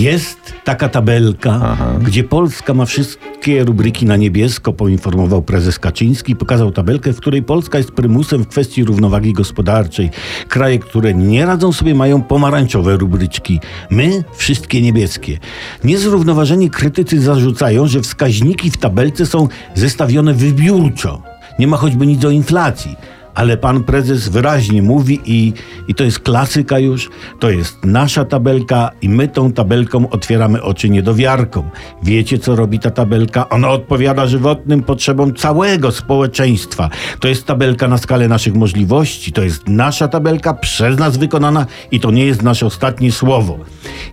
Jest taka tabelka, Aha. gdzie Polska ma wszystkie rubryki na niebiesko, poinformował prezes Kaczyński. Pokazał tabelkę, w której Polska jest prymusem w kwestii równowagi gospodarczej. Kraje, które nie radzą sobie, mają pomarańczowe rubryczki. My wszystkie niebieskie. Niezrównoważeni krytycy zarzucają, że wskaźniki w tabelce są zestawione wybiórczo. Nie ma choćby nic o inflacji. Ale pan prezes wyraźnie mówi i, i to jest klasyka już, to jest nasza tabelka i my tą tabelką otwieramy oczy niedowiarkom. Wiecie, co robi ta tabelka? Ona odpowiada żywotnym potrzebom całego społeczeństwa. To jest tabelka na skalę naszych możliwości, to jest nasza tabelka przez nas wykonana i to nie jest nasze ostatnie słowo.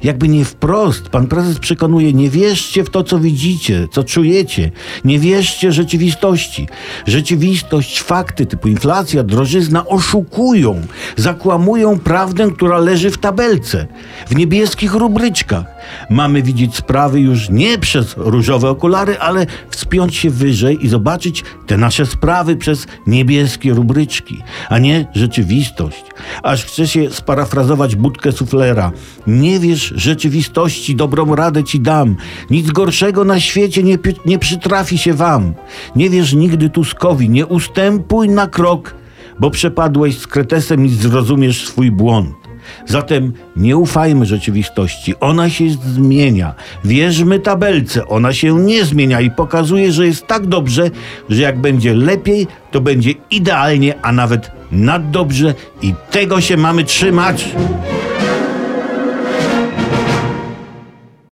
Jakby nie wprost, pan prezes przekonuje, nie wierzcie w to, co widzicie, co czujecie. Nie wierzcie rzeczywistości. Rzeczywistość, fakty typu inflacja, drożyzna oszukują, zakłamują prawdę, która leży w tabelce, w niebieskich rubryczkach. Mamy widzieć sprawy już nie przez różowe okulary, ale wspiąć się wyżej i zobaczyć te nasze sprawy przez niebieskie rubryczki, a nie rzeczywistość. Aż chce się sparafrazować budkę suflera. Nie wiesz rzeczywistości, dobrą radę ci dam. Nic gorszego na świecie nie, nie przytrafi się wam. Nie wierz nigdy Tuskowi, nie ustępuj na krok, bo przepadłeś z kretesem i zrozumiesz swój błąd. Zatem nie ufajmy rzeczywistości, ona się zmienia. Wierzmy tabelce, ona się nie zmienia i pokazuje, że jest tak dobrze, że jak będzie lepiej, to będzie idealnie, a nawet naddobrze i tego się mamy trzymać.